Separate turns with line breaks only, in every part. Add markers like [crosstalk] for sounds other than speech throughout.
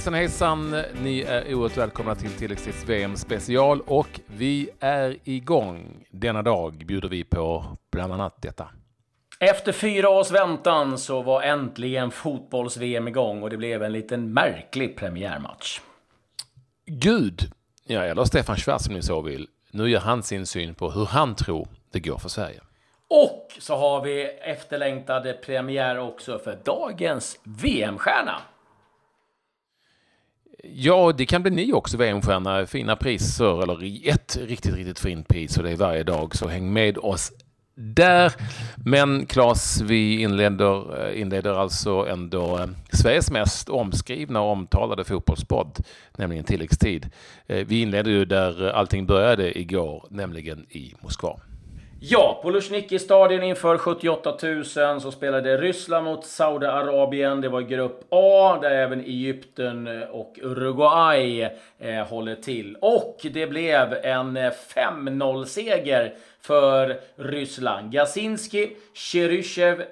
Hejsan hejsan! Ni är oerhört välkomna till Tilläggstids VM special och vi är igång. Denna dag bjuder vi på bland annat detta.
Efter fyra års väntan så var äntligen fotbolls-VM igång och det blev en liten märklig premiärmatch.
Gud, ja, eller Stefan Schwarz om ni så vill. Nu ger han sin syn på hur han tror det går för Sverige.
Och så har vi efterlängtade premiär också för dagens VM-stjärna.
Ja, det kan bli ni också VM-stjärna. Fina priser, eller ett riktigt, riktigt fint pris och det är varje dag. Så häng med oss där. Men Claes, vi inleder, eh, inleder alltså ändå eh, Sveriges mest omskrivna och omtalade fotbollspodd, nämligen tilläggstid. Eh, vi inleder ju där allting började igår, nämligen i Moskva.
Ja, på Luzhniki-stadion inför 78 000 så spelade Ryssland mot Saudiarabien. Det var grupp A där även Egypten och Uruguay eh, håller till. Och det blev en eh, 5-0-seger för Ryssland. Gasinski, Cheryshev,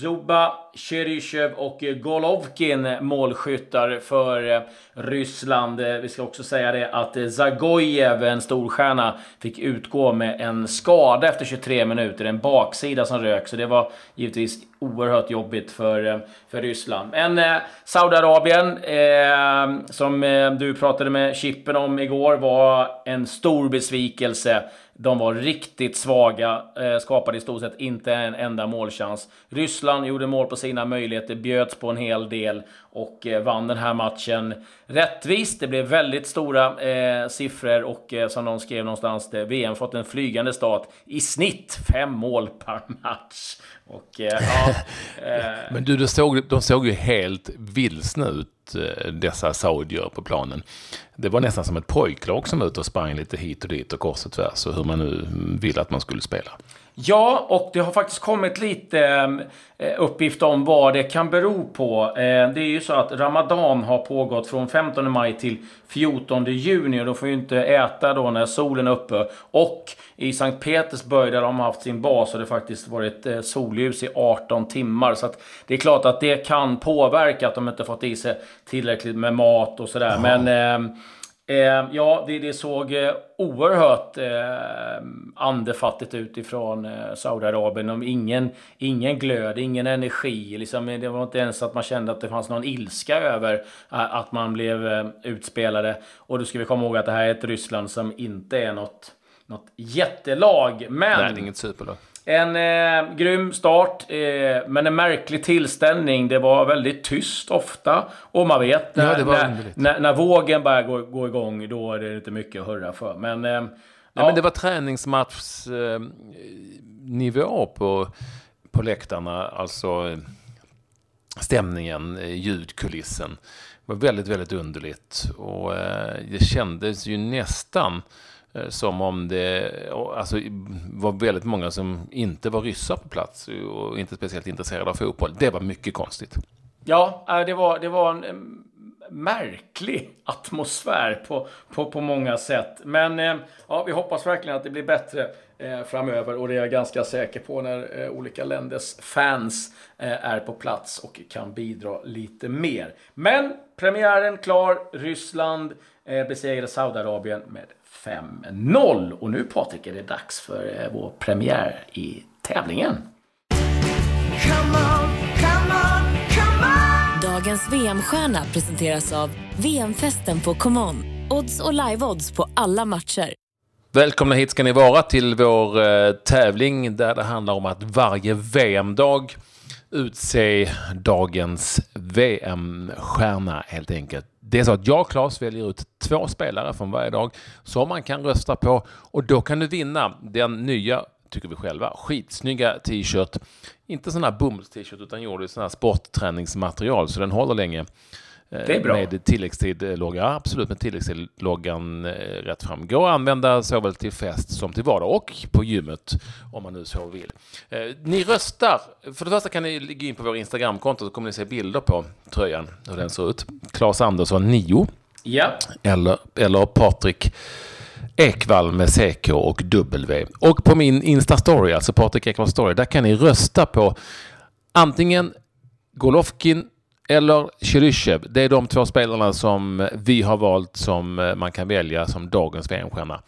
Zuba, Cheryshev och Golovkin målskyttar för eh, Ryssland. Eh, vi ska också säga det att eh, Zagojev, en storstjärna, fick utgå med en skada efter 23 minuter. En baksida som rök, så det var givetvis oerhört jobbigt för, för Ryssland. Men eh, Saudiarabien, eh, som eh, du pratade med Chippen om igår, var en stor besvikelse. De var riktigt svaga, eh, skapade i stort sett inte en enda målchans. Ryssland gjorde mål på sina möjligheter, bjöds på en hel del och eh, vann den här matchen rättvist. Det blev väldigt stora eh, siffror och eh, som någon skrev någonstans, det, VM fått en flygande start. I snitt fem mål per match. Och, eh, ja, [laughs]
eh, Men du, de såg, de såg ju helt vilsna ut, Eh, dessa saudier på planen. Det var nästan som ett pojklag som var ute och sprang lite hit och dit och kors och tvärs och hur man nu ville att man skulle spela.
Ja, och det har faktiskt kommit lite eh, uppgift om vad det kan bero på. Eh, det är ju så att Ramadan har pågått från 15 maj till 14 juni och de får ju inte äta då när solen är uppe. Och i Sankt Petersburg där de har haft sin bas har det faktiskt varit eh, solljus i 18 timmar. Så det är klart att det kan påverka att de inte fått i sig tillräckligt med mat och sådär. Men Eh, ja, det, det såg eh, oerhört eh, andefattigt ut ifrån eh, Saudiarabien. Ingen, ingen glöd, ingen energi. Liksom, eh, det var inte ens att man kände att det fanns någon ilska över eh, att man blev eh, utspelade. Och då ska vi komma ihåg att det här är ett Ryssland som inte är något, något jättelag. Men...
Nej, det är inget superlag.
En eh, grym start, eh, men en märklig tillställning. Det var väldigt tyst ofta. Och man vet när, ja, när, när, när, vågen börjar gå, gå igång, då är det inte mycket att hurra för. Men, eh,
Nej, ja. men det var träningsmatchsnivå eh, på, på läktarna. Alltså eh, stämningen, eh, ljudkulissen. Det var väldigt, väldigt underligt. Och det kändes ju nästan Eh, Eh, som om det alltså, var väldigt många som inte var ryssar på plats och inte speciellt intresserade av fotboll. Det var mycket konstigt.
Ja, eh, det var, det var en eh, märklig atmosfär på, på, på många sätt. Men ja, vi hoppas verkligen att det blir bättre framöver och det är jag ganska säker på när olika länders fans är på plats och kan bidra lite mer. Men premiären klar. Ryssland besegrade Saudiarabien med 5-0. Och nu Patrik är det dags för eh, vår premiär i tävlingen. Come on, come
on, come on. Dagens VM-stjärna presenteras av VM-festen på ComeOn. Odds och live-odds på alla matcher.
Välkomna hit ska ni vara till vår eh, tävling där det handlar om att varje VM-dag utse dagens VM-stjärna helt enkelt. Det är så att jag, och Claes, väljer ut två spelare från varje dag som man kan rösta på och då kan du vinna den nya, tycker vi själva, skitsnygga t-shirt. Inte sån här bomulls-t-shirt utan gjord i sån här sportträningsmaterial så den håller länge.
Det är bra.
Med tilläggstid-logga, absolut med tilläggstid-loggan eh, rätt fram. Går att använda såväl till fest som till vardag och på gymmet om man nu så vill. Eh, ni röstar. För det första kan ni gå in på vår Instagramkonto så kommer ni se bilder på tröjan, hur den ser ut. Claes Andersson 9.
Ja.
Eller, eller Patrik Ekvall med CK och W. Och på min Insta-story, alltså Patrik Ekvall Story, där kan ni rösta på antingen Golovkin eller Chiryshev. Det är de två spelarna som vi har valt som eh, man kan välja som dagens VM-stjärna.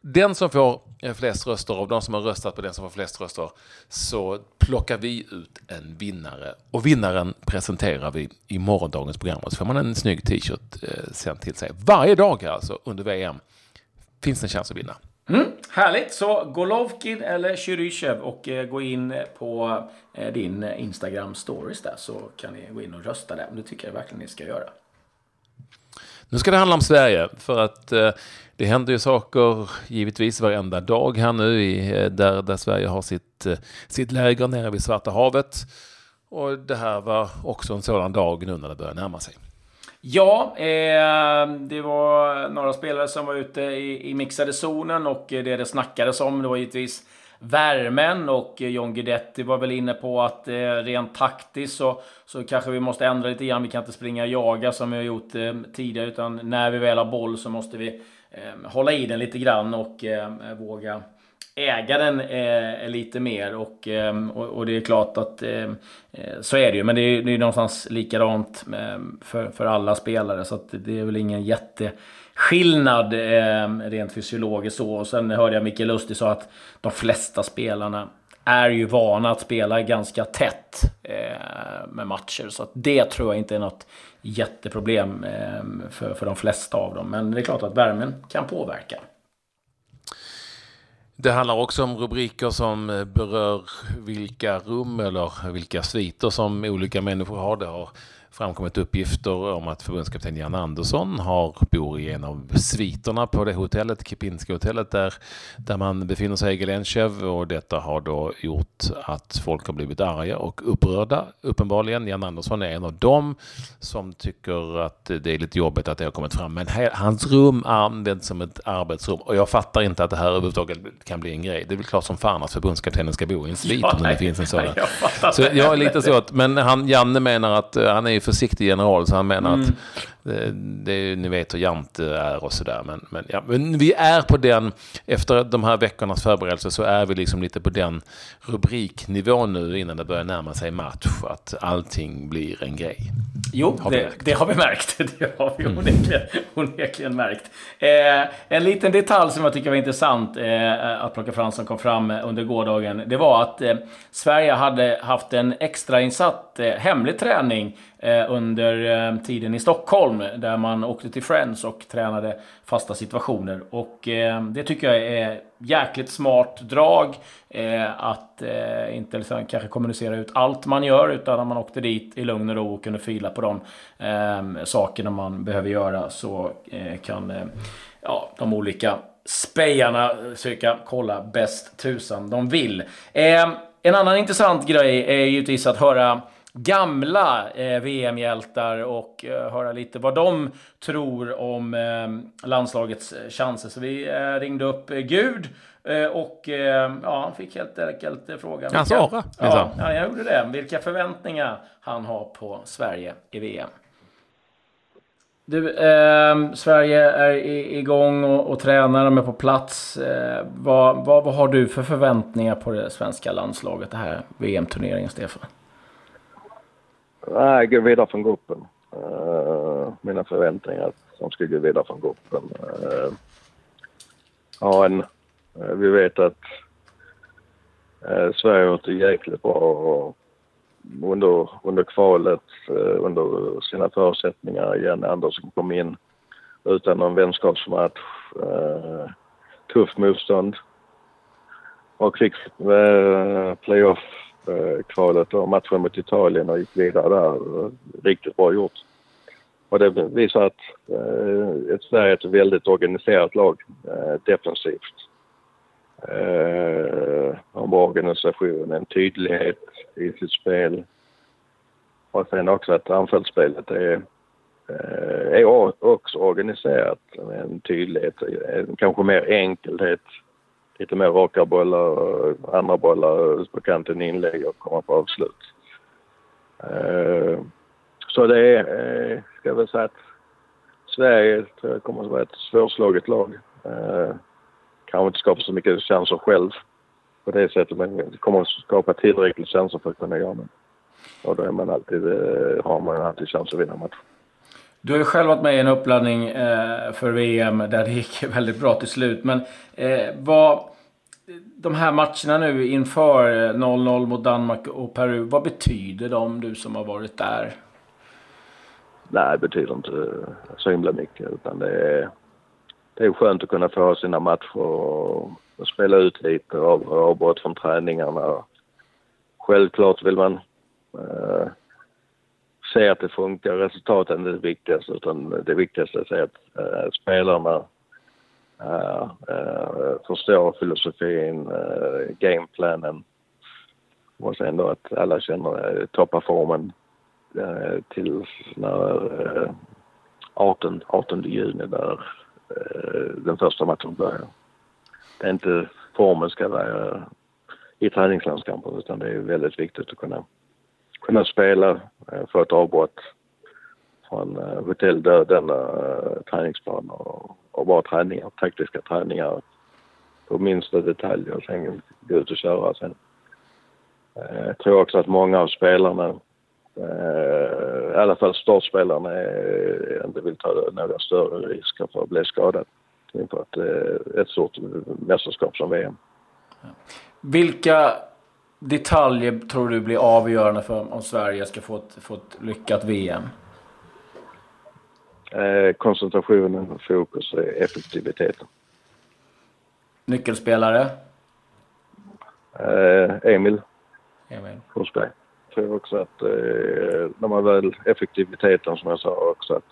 Den som får eh, flest röster av de som har röstat på den som får flest röster så plockar vi ut en vinnare. Och vinnaren presenterar vi i morgondagens program. Och så får man en snygg t-shirt eh, sen till sig. Varje dag alltså under VM finns det en chans att vinna.
Mm, härligt! Så Golovkin eller Chyryshev och eh, gå in på eh, din Instagram stories där så kan ni gå in och rösta där. Det tycker jag verkligen ni ska göra.
Nu ska det handla om Sverige för att eh, det händer ju saker givetvis varenda dag här nu i, eh, där, där Sverige har sitt, eh, sitt läger nere vid Svarta havet. Och det här var också en sådan dag nu när det börjar närma sig.
Ja, eh, det var några spelare som var ute i, i mixade zonen och det det snackades om det var givetvis värmen och John Guidetti var väl inne på att eh, rent taktiskt så, så kanske vi måste ändra lite grann. Vi kan inte springa och jaga som vi har gjort eh, tidigare utan när vi väl har boll så måste vi eh, hålla i den lite grann och eh, våga äga den eh, lite mer och, eh, och, och, det är klart att ehm, eh, så är det ju. Men det är, det är någonstans likadant ehm, för, för alla spelare så att det är väl ingen jätteskillnad ehm, rent fysiologiskt så. Och sen hörde jag Micke Lustig sa att de flesta spelarna är ju vana att spela ganska tätt med matcher. Så att det tror jag inte är något jätteproblem för, för de flesta av dem. Men det är klart att värmen kan påverka.
Det handlar också om rubriker som eh, berör vilka rum eller vilka sviter som olika människor har. Det har framkommit uppgifter om att förbundskapten Jan Andersson har, bor i en av sviterna på det hotellet, Kipinski-hotellet, där, där man befinner sig i Gelenchev och detta har då gjort att folk har blivit arga och upprörda. Uppenbarligen, Jan Andersson är en av dem som tycker att det är lite jobbigt att det har kommit fram. Men här, hans rum används som ett arbetsrum och jag fattar inte att det här överhuvudtaget kan bli en grej. Det är väl klart som fan att förbundskaptenen ska bo i en svit ja, om det finns en sådan. Jag så jag är lite så att, men han, Janne menar att eh, han är försiktig general så han menar mm. att det, det, ni vet hur jant det är och sådär. Men, men, ja, men vi är på den, efter de här veckornas förberedelser så är vi liksom lite på den rubriknivån nu innan det börjar närma sig match. Att allting blir en grej.
Jo, har det, det, har vi märkt. [laughs] Det har vi mm. onekligen, onekligen märkt. Eh, en liten detalj som jag tycker var intressant eh, att plocka fram som kom fram under gårdagen. Det var att eh, Sverige hade haft en extrainsatt eh, hemlig träning Eh, Eh, under eh, tiden i Stockholm där man åkte till Friends och tränade fasta situationer. Och eh, det tycker jag är jäkligt smart drag. Att inte liksom kanske kommunicera ut allt man gör utan att man åkte dit i lugn och ro och kunde fila på de sakerna man behöver göra så kan ja, de olika spejarna försöka kolla bäst tusan de vill. En annan intressant grej är givetvis att höra gamla eh, VM-hjältar och eh, höra lite vad de tror om eh, landslagets chanser. Så vi eh, ringde upp eh, Gud eh, och ja, han fick helt enkelt frågan.
Han svarade?
Ja, ja, jag gjorde det. Vilka förväntningar han har på Sverige i VM. Du, eh, Sverige är igång och, och tränar, de är på plats. Eh, vad, vad, vad, har du för förväntningar på det svenska landslaget, det här VM-turneringen, Stefan?
Nej, gå vidare från gruppen. Uh, mina förväntningar att de ska gå vidare från gruppen. Eh, uh, ja, en, uh, vi vet att uh, Sverige har gjort det jäkligt bra under, under kvalet, under sina förutsättningar. Jenny Andersson kom in utan någon vänskapsmatch. Tufft motstånd. Och fick playoff Eh, kvalet och matchen mot Italien och gick vidare där. Riktigt bra gjort. Och det visar att eh, ett Sverige är ett väldigt organiserat lag eh, defensivt. Eh, en bra organisation, en tydlighet i sitt spel. Och sen också att anfallsspelet är, eh, är också organiserat med en tydlighet, en, kanske mer enkelhet lite mer raka bollar andra bollar ut på kanten inlägg och komma på avslut. Eh, så det är, eh, ska jag väl säga att Sverige tror jag kommer att vara ett svårslaget lag. Eh, kanske inte skapa så mycket chanser själv på det sättet men det kommer att skapa tillräckligt chanser för att kunna göra det. Och då är man alltid, har man alltid chans att vinna matchen.
Du har ju själv varit med i en uppladdning eh, för VM där det gick [laughs] väldigt bra till slut. Men eh, vad, de här matcherna nu inför eh, 0-0 mot Danmark och Peru, vad betyder de, du som har varit där?
Nej, det betyder inte så himla mycket. Utan det är, det är skönt att kunna få sina matcher och, och spela ut lite av avbrott från träningarna. Självklart vill man eh, se att det funkar. Resultaten är det viktigaste. Utan det viktigaste är att se att eh, spelarna uh, uh, förstår filosofin, uh, gameplanen och sen då att alla känner uh, toppar formen uh, till när 18, 18 juni där den första matchen börjar. Det är inte formen ska vara i träningslandskamper utan det är väldigt viktigt att kunna, kunna spela, eh, få ett avbrott från eh, hotelldöden, eh, träningsplaner och och bra träningar, taktiska träningar på minsta detalj och sen gå ut och köra sen. Jag tror också att många av spelarna, i alla fall startspelarna, inte vill ta några större risker för att bli skadade inför ett, ett stort mästerskap som VM.
Vilka detaljer tror du blir avgörande för om Sverige ska få ett, få ett lyckat VM?
Eh, koncentrationen, fokus och effektiviteten.
Nyckelspelare?
Eh, Emil.
Emil.
Forsberg. Jag tror också att eh, när man väl, effektiviteten som jag sa också att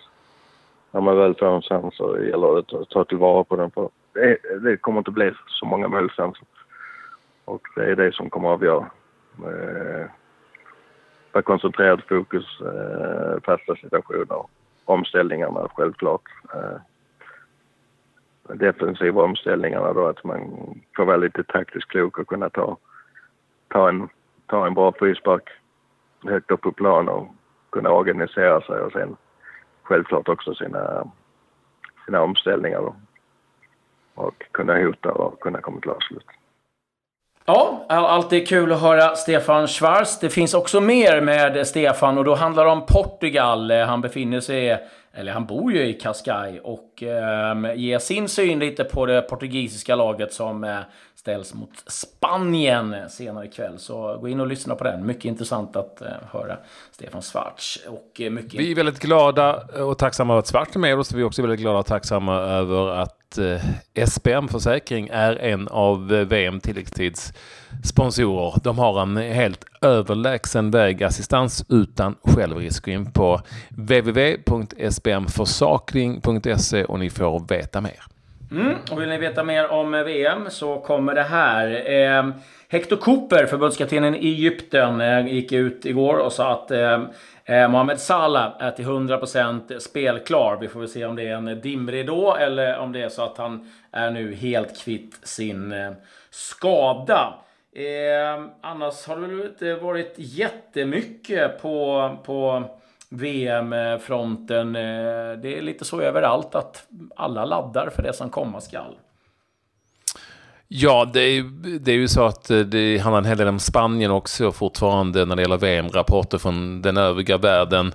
när man väl får en chans så gäller det att ta tillvara på den. För det, det kommer inte bli så många målchanser. Och det är det som kommer att avgöra. Eh, vara koncentrerad, fokus, eh, fasta situationer omställningarna självklart. Eh, defensiva omställningarna då att man får vara lite taktiskt klok och kunna ta, ta, en, ta en bra frispark högt upp på plan och kunna organisera sig och sen självklart också sina, sina omställningar då. Och kunna hota och kunna komma till avslut.
Ja, alltid kul att höra Stefan Schwarz. Det finns också mer med Stefan och då handlar det om Portugal. Eh, han befinner sig, eller han bor ju i Cascais och eh, ger sin syn lite på det portugisiska laget som eh, ställs mot Spanien senare ikväll. Så gå in och lyssna på den. Mycket intressant att eh, höra Stefan Schwarz. Och, eh, mycket...
Vi är väldigt glada och tacksamma över att Schwarz är med oss. Vi är också väldigt glada och tacksamma över att eh, SPM Försäkring är en av eh, VM tilläggstids sponsorer. De har en helt överlägsen vägassistans utan självrisk. Gå in på www.spmforsakring.se och ni får veta mer.
Mm, och vill ni veta mer om eh, VM så kommer det här. Eh, Hector Cooper, förbundskaptenen i Egypten, eh, gick ut igår och sa att eh, Eh, Mohamed Salah är till 100% spelklar. Vi får väl se om det är en dimridå eller om det är så att han är nu helt kvitt sin eh, skada. Eh, annars har det väl inte varit jättemycket på, på VM-fronten. Eh, eh, det är lite så överallt att alla laddar för det som komma skall.
Ja, det är, det är ju så att eh, det handlar en hel del om Spanien också fortfarande när det gäller VM-rapporter från den övriga världen.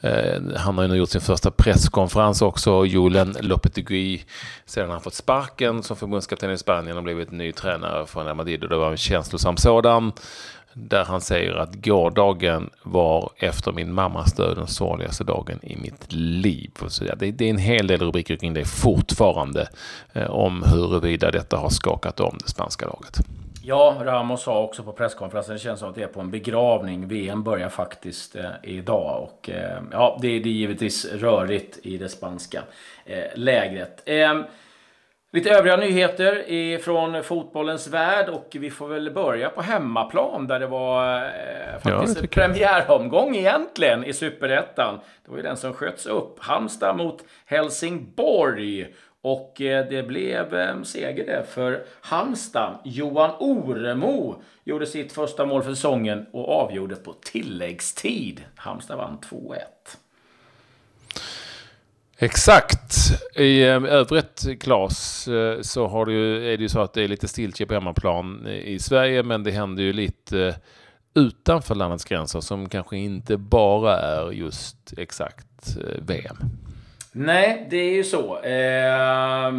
Eh, han har ju nu gjort sin första presskonferens också, Julen Lopetegui, sedan han fått sparken som förbundskapten i Spanien och blivit ny tränare för Real Madrid och det var en känslosam sådan. Där han säger att gårdagen var efter min mammas död den sorgligaste dagen i mitt liv. Så det, är en hel del rubriker kring det fortfarande eh, om huruvida detta har skakat om det spanska laget.
Ja, Ramos sa också på presskonferensen, det känns som att det är på en begravning. VM börjar faktiskt eh, idag och eh, ja, det, det är givetvis rörigt i det spanska eh, lägret. Ehm, Lite övriga nyheter från fotbollens värld och vi får väl börja på hemmaplan där det var eh, faktiskt ja, premiäromgång egentligen i Superettan. Det var ju den som sköts upp. Halmstad mot Helsingborg. Och eh, det blev eh, seger det för Halmstad. Johan Oremo gjorde sitt första mål för säsongen och avgjorde på tilläggstid. Halmstad vann 2-1.
Exakt. I ehm, övrigt, Klas, eh, så har det ju, är det ju så att det är lite stiltje på hemmaplan eh, i Sverige, men det händer ju lite eh, utanför landets gränser som kanske inte bara är just exakt VM.
Nej, det är ju så. Eh,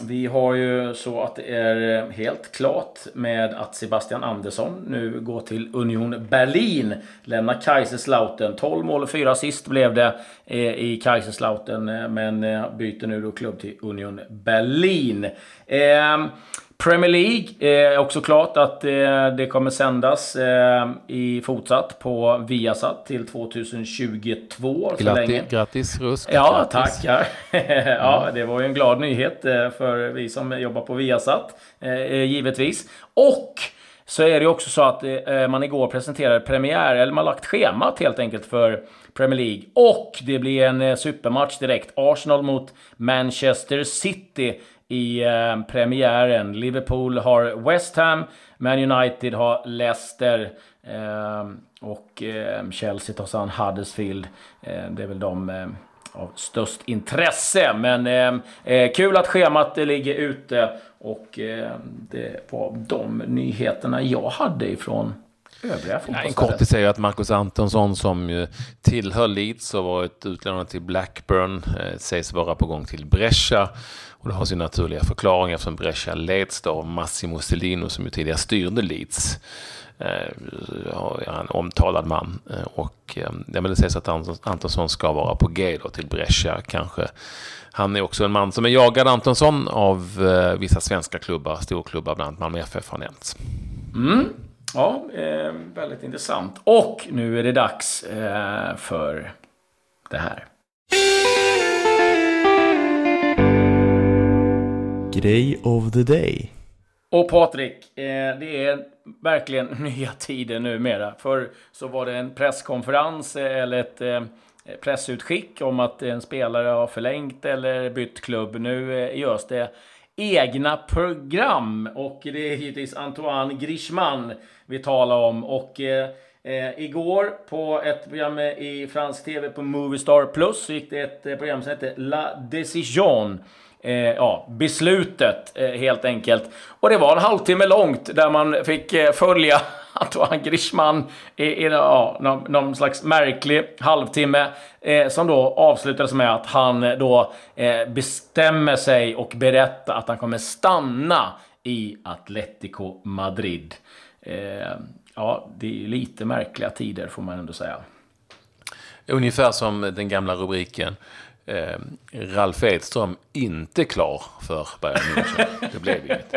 vi har ju så att det är eh, helt klart med att Sebastian Andersson nu går till Union Berlin. Lämnar Kaiserslautern. 12 mål och 4 assist blev det eh, i Kaiserslautern. Eh, men byter nu då klubb till Union Berlin. Ehm, Premier League är också klart att eh, det kommer sändas eh, i fortsatt på Viasat till 2022.
Grattis, grattis Rusk.
Ja, grattis. tackar. ja, [laughs] det var ju en glad nyhet eh, för vi som jobbar på Viasat, givetvis. Och så är det också så att man igår presenterade premiär, eller man lagt schemat helt enkelt för Premier League. Och det blir en supermatch direkt. Arsenal mot Manchester City i eh, premiären. Liverpool har West Ham, Man United har Leicester eh, och eh, Chelsea tar sig an Huddersfield. Det är väl de av störst intresse. Men kul att schemat ligger ute och det var de nyheterna jag hade ifrån övriga
ja, En kortis säger att Marcus Antonsson som tillhör Leeds och varit utlånad till Blackburn sägs vara på gång till Brescia. Och det har sin naturliga förklaring eftersom Brescia leds av Massimo Stellino som ju tidigare styrde Leeds. Eh, en omtalad man. Eh, och eh, det sägs att Antonsson ska vara på G då till Brescia kanske. Han är också en man som är jagad Antonsson av eh, vissa svenska klubbar, storklubbar, bland annat Malmö FF har nämnts.
Mm. Ja, eh, väldigt intressant. Och nu är det dags eh, för det här.
Grej of the day.
Och Patrik, eh, det är verkligen [laughs] nya tider numera. Förr så var det en presskonferens eller ett eh, pressutskick om att en spelare har förlängt eller bytt klubb. Nu eh, görs det egna program och det är givetvis Antoine Griezmann vi talar om. Och eh, eh, igår på ett program i fransk tv på Movistar Plus så gick det ett eh, program som hette La Decision. Eh, ja, beslutet eh, helt enkelt. Och det var en halvtimme långt där man fick eh, följa [laughs] Antoine Griezmann i, i ja, någon, någon, slags märklig halvtimme eh, som då avslutades med att han eh, då eh, bestämmer sig och berättar att han kommer stanna i Atletico Madrid. Eh, ja, det är ju lite märkliga tider får man ändå säga.
Ungefär som den gamla rubriken. Eh, Ralf Edström inte klar för Bayern München. Det blev inget.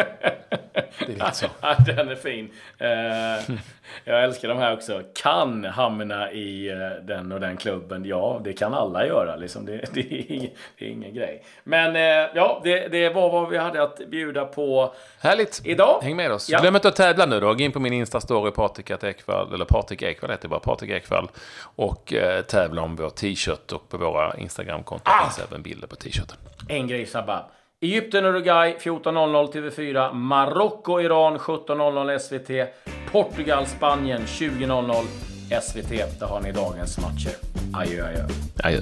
Det är lite så. [laughs] Den är fin. Uh, jag älskar de här också. Kan hamna i uh, den och den klubben? Ja, det kan alla göra. Liksom. Det, det, är, ingen, det är ingen grej. Men uh, ja, det, det, var vad vi hade att bjuda på
Härligt.
idag.
Häng med oss. Ja. Glöm inte att tävla nu då. Gå in på min Insta-story, Patrik Ekvall, eller Patrik Ekvall heter bara, Patrik Ekvall. Och tävla om vår t-shirt och på våra Instagram-konton ah. finns även bilder på t-shirten.
En grej Sabba. Egypten, Uruguay 14.00 TV4. Marocko, Iran 17.00 SVT. Portugal, Spanien 20.00 SVT. Där har ni dagens matcher. Adjö, adjö.
Adjö.